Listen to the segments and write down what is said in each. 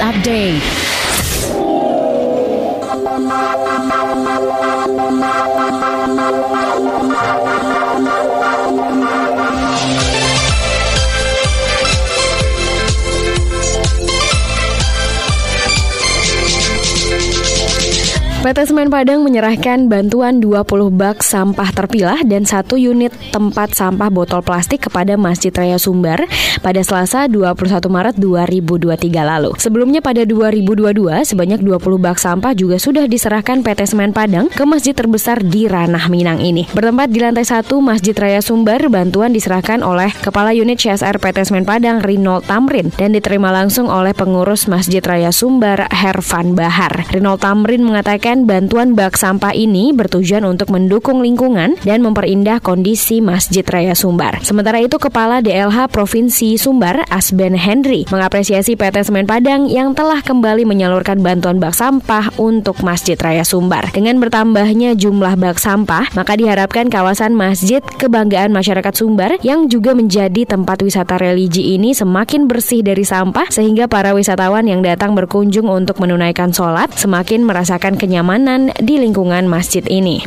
Update. PT Semen Padang menyerahkan bantuan 20 bak sampah terpilah dan satu unit tempat sampah botol plastik kepada Masjid Raya Sumbar pada Selasa 21 Maret 2023 lalu. Sebelumnya pada 2022 sebanyak 20 bak sampah juga sudah diserahkan PT Semen Padang ke masjid terbesar di Ranah Minang ini. Bertempat di lantai 1 Masjid Raya Sumbar, bantuan diserahkan oleh Kepala Unit CSR PT Semen Padang Rinald Tamrin dan diterima langsung oleh pengurus Masjid Raya Sumbar Hervan Bahar. Rinald Tamrin mengatakan bantuan bak sampah ini bertujuan untuk mendukung lingkungan dan memperindah kondisi Masjid Raya Sumbar. Sementara itu, Kepala DLH Provinsi Sumbar, Asben Henry, mengapresiasi PT Semen Padang yang telah kembali menyalurkan bantuan bak sampah untuk Masjid Raya Sumbar. Dengan bertambahnya jumlah bak sampah, maka diharapkan kawasan Masjid Kebanggaan Masyarakat Sumbar yang juga menjadi tempat wisata religi ini semakin bersih dari sampah sehingga para wisatawan yang datang berkunjung untuk menunaikan sholat semakin merasakan kenyamanan kenyamanan di lingkungan masjid ini.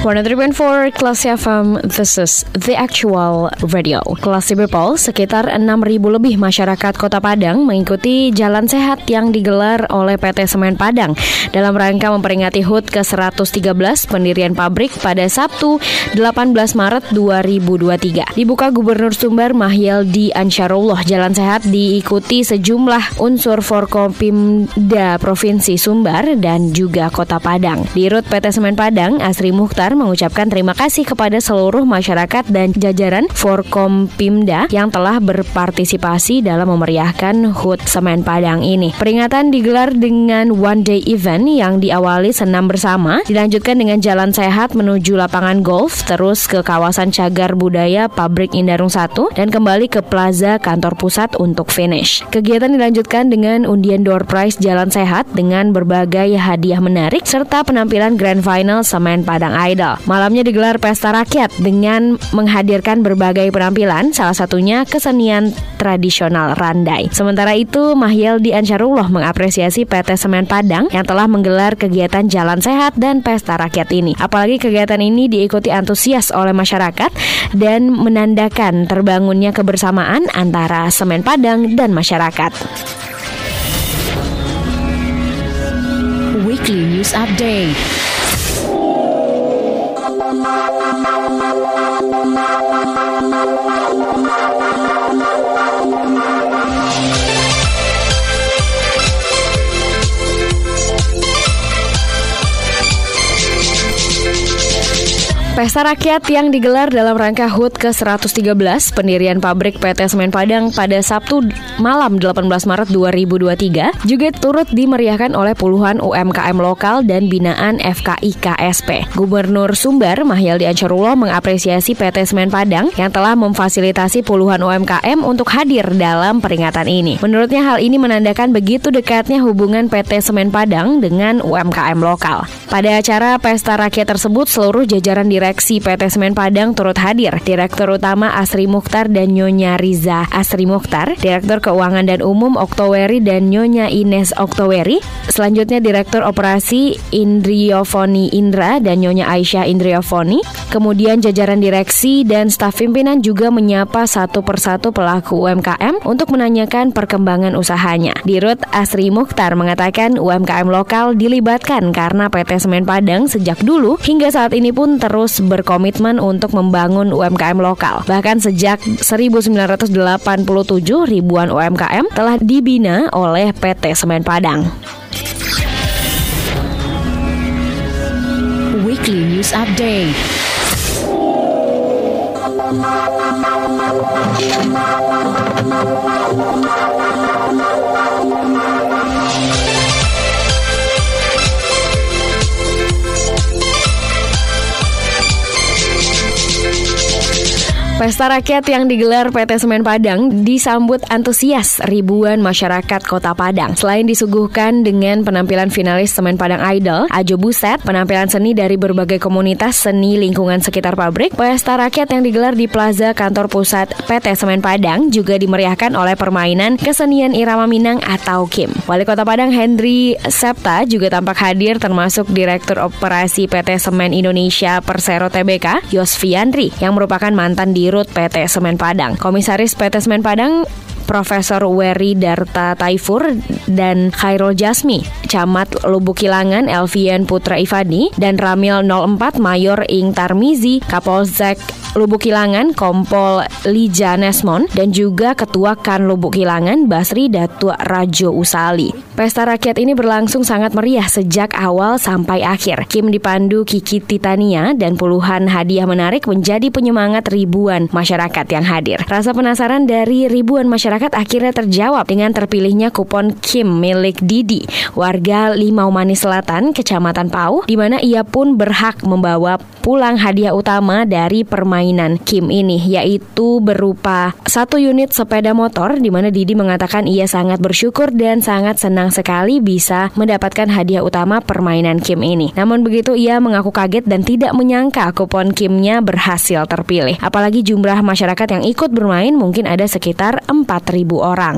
103.4 Classy FM, this is the actual radio. Classy People, sekitar 6.000 lebih masyarakat kota Padang mengikuti jalan sehat yang digelar oleh PT Semen Padang dalam rangka memperingati HUT ke-113 pendirian pabrik pada Sabtu 18 Maret 2023. Dibuka Gubernur Sumbar Mahyaldi Ansarullah, jalan sehat diikuti sejumlah unsur Forkopimda Provinsi Sumbar dan juga Kota Padang. Di RUT PT Semen Padang, Asri Mukhtar mengucapkan terima kasih kepada seluruh masyarakat dan jajaran Forkompimda yang telah berpartisipasi dalam memeriahkan HUT Semen Padang ini. Peringatan digelar dengan one day event yang diawali senam bersama, dilanjutkan dengan jalan sehat menuju lapangan golf, terus ke kawasan cagar budaya Pabrik Indarung 1 dan kembali ke Plaza Kantor Pusat untuk finish. Kegiatan dilanjutkan dengan undian door prize jalan sehat dengan berbagai hadiah menarik serta penampilan grand final Semen Padang Idol. Idol. Malamnya digelar pesta rakyat dengan menghadirkan berbagai penampilan, salah satunya kesenian tradisional Randai. Sementara itu, Mahyel di Ansarullah mengapresiasi PT Semen Padang yang telah menggelar kegiatan jalan sehat dan pesta rakyat ini. Apalagi kegiatan ini diikuti antusias oleh masyarakat dan menandakan terbangunnya kebersamaan antara Semen Padang dan masyarakat. Weekly News Update Thank you. Pesta rakyat yang digelar dalam rangka HUT ke-113 pendirian pabrik PT Semen Padang pada Sabtu malam 18 Maret 2023 juga turut dimeriahkan oleh puluhan UMKM lokal dan binaan FKI KSP. Gubernur Sumbar Mahyaldi Ansarullah mengapresiasi PT Semen Padang yang telah memfasilitasi puluhan UMKM untuk hadir dalam peringatan ini. Menurutnya hal ini menandakan begitu dekatnya hubungan PT Semen Padang dengan UMKM lokal. Pada acara pesta rakyat tersebut seluruh jajaran direksi Direksi PT Semen Padang turut hadir. Direktur Utama Asri Mukhtar dan Nyonya Riza. Asri Mukhtar, Direktur Keuangan dan Umum Oktoweri dan Nyonya Ines Oktoweri, selanjutnya Direktur Operasi Indriofoni Indra dan Nyonya Aisyah Indriofoni, kemudian jajaran direksi dan staf pimpinan juga menyapa satu persatu pelaku UMKM untuk menanyakan perkembangan usahanya. Dirut Asri Mukhtar mengatakan UMKM lokal dilibatkan karena PT Semen Padang sejak dulu hingga saat ini pun terus berkomitmen untuk membangun UMKM lokal. Bahkan sejak 1987 ribuan UMKM telah dibina oleh PT Semen Padang. Weekly News Update. Pesta rakyat yang digelar PT Semen Padang disambut antusias ribuan masyarakat Kota Padang. Selain disuguhkan dengan penampilan finalis Semen Padang Idol, Ajo Buset, penampilan seni dari berbagai komunitas seni lingkungan sekitar pabrik, pesta rakyat yang digelar di Plaza Kantor Pusat PT Semen Padang juga dimeriahkan oleh permainan kesenian Irama Minang atau Kim. Wali Kota Padang Hendri Septa juga tampak hadir termasuk Direktur Operasi PT Semen Indonesia Persero TBK, Yosviandri, yang merupakan mantan di Dirut PT Semen Padang. Komisaris PT Semen Padang Profesor Weri Darta Taifur dan Khairul Jasmi, Camat Lubuk Kilangan Elvian Putra Ifadi, dan Ramil 04 Mayor Ing Tarmizi, Kapolsek Lubuk Kilangan Kompol Lija Nesmon, dan juga Ketua Kan Lubuk Kilangan Basri Datuk Rajo Usali. Pesta rakyat ini berlangsung sangat meriah sejak awal sampai akhir. Kim dipandu Kiki Titania dan puluhan hadiah menarik menjadi penyemangat ribuan masyarakat yang hadir. Rasa penasaran dari ribuan masyarakat akhirnya terjawab dengan terpilihnya kupon Kim milik Didi, warga Limau Manis Selatan, Kecamatan Pau, di mana ia pun berhak membawa pulang hadiah utama dari permainan Kim ini, yaitu berupa satu unit sepeda motor, di mana Didi mengatakan ia sangat bersyukur dan sangat senang sekali bisa mendapatkan hadiah utama permainan Kim ini. Namun begitu ia mengaku kaget dan tidak menyangka kupon Kimnya berhasil terpilih. Apalagi jumlah masyarakat yang ikut bermain mungkin ada sekitar 4.000 orang.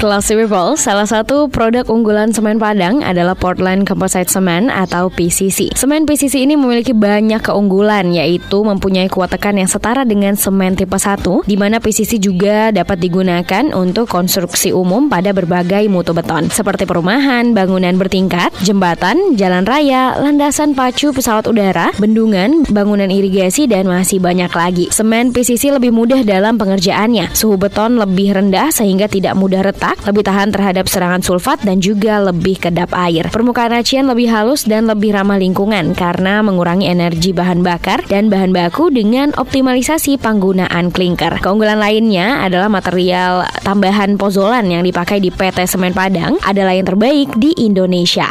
Classy People, salah satu produk unggulan semen Padang adalah Portland Composite Cement atau PCC. Semen PCC ini memiliki banyak keunggulan, yaitu mempunyai kuat tekan yang setara dengan semen tipe 1, di mana PCC juga dapat digunakan untuk konstruksi umum pada berbagai mutu beton, seperti perumahan, bangunan bertingkat, jembatan, jalan raya, landasan pacu pesawat udara, bendungan, bangunan irigasi, dan masih banyak lagi. Semen PCC lebih mudah dalam pengerjaannya, suhu beton lebih rendah sehingga tidak mudah retak, lebih tahan terhadap serangan sulfat dan juga lebih kedap air. Permukaan racian lebih halus dan lebih ramah lingkungan karena mengurangi energi bahan bakar dan bahan baku dengan optimalisasi penggunaan klinker. Keunggulan lainnya adalah material tambahan pozolan yang dipakai di PT Semen Padang adalah yang terbaik di Indonesia.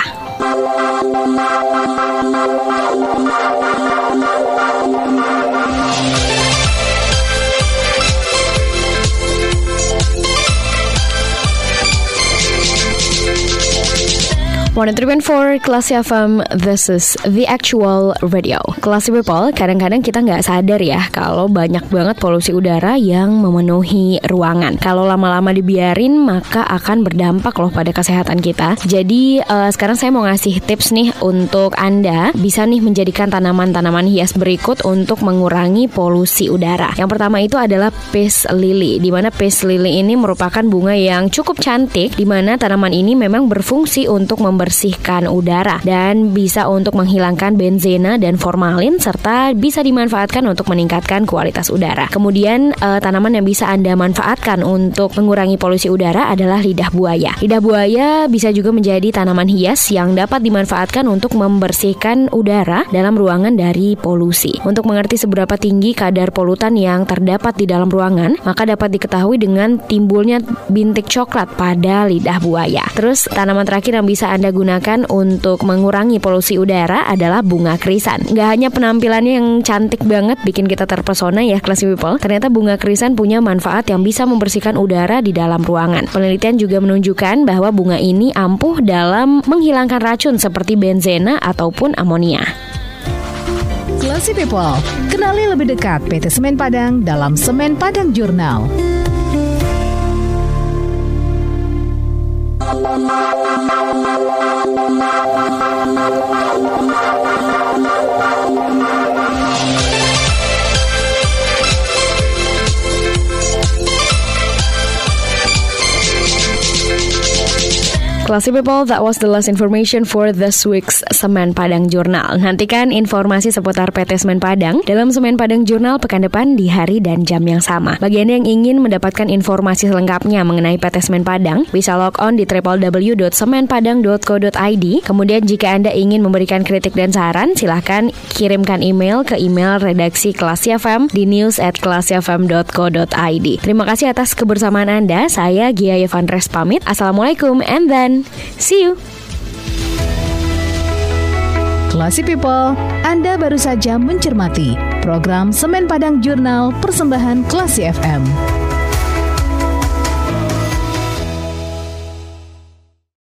103.4 Kelas FM This is the actual radio. Kelas People Kadang-kadang kita nggak sadar ya Kalau banyak banget polusi udara Yang memenuhi ruangan. Kalau lama-lama dibiarin Maka akan berdampak loh pada kesehatan kita. Jadi uh, sekarang saya mau ngasih tips nih Untuk Anda Bisa nih menjadikan tanaman-tanaman hias berikut Untuk mengurangi polusi udara. Yang pertama itu adalah Peace Lily Di mana Peace Lily ini merupakan bunga yang cukup cantik Di mana tanaman ini memang berfungsi untuk membersihkan membersihkan udara dan bisa untuk menghilangkan benzena dan formalin serta bisa dimanfaatkan untuk meningkatkan kualitas udara. Kemudian uh, tanaman yang bisa Anda manfaatkan untuk mengurangi polusi udara adalah lidah buaya. Lidah buaya bisa juga menjadi tanaman hias yang dapat dimanfaatkan untuk membersihkan udara dalam ruangan dari polusi. Untuk mengerti seberapa tinggi kadar polutan yang terdapat di dalam ruangan, maka dapat diketahui dengan timbulnya bintik coklat pada lidah buaya. Terus tanaman terakhir yang bisa Anda gunakan untuk mengurangi polusi udara adalah bunga krisan. Gak hanya penampilannya yang cantik banget bikin kita terpesona ya classy people, ternyata bunga krisan punya manfaat yang bisa membersihkan udara di dalam ruangan. Penelitian juga menunjukkan bahwa bunga ini ampuh dalam menghilangkan racun seperti benzena ataupun amonia. Classy People, kenali lebih dekat PT Semen Padang dalam Semen Padang Jurnal. Mama, mama, Classy people, that was the last information for this week's Semen Padang Jurnal. Nantikan informasi seputar PT Semen Padang dalam Semen Padang Jurnal pekan depan di hari dan jam yang sama. Bagi Anda yang ingin mendapatkan informasi selengkapnya mengenai PT Semen Padang, bisa log on di www.semenpadang.co.id. Kemudian jika Anda ingin memberikan kritik dan saran, silahkan kirimkan email ke email redaksi Classy FM di news at. Terima kasih atas kebersamaan Anda. Saya Gia Yevandres pamit. Assalamualaikum and then See you. Classy People, Anda baru saja mencermati program Semen Padang Jurnal persembahan Classy FM.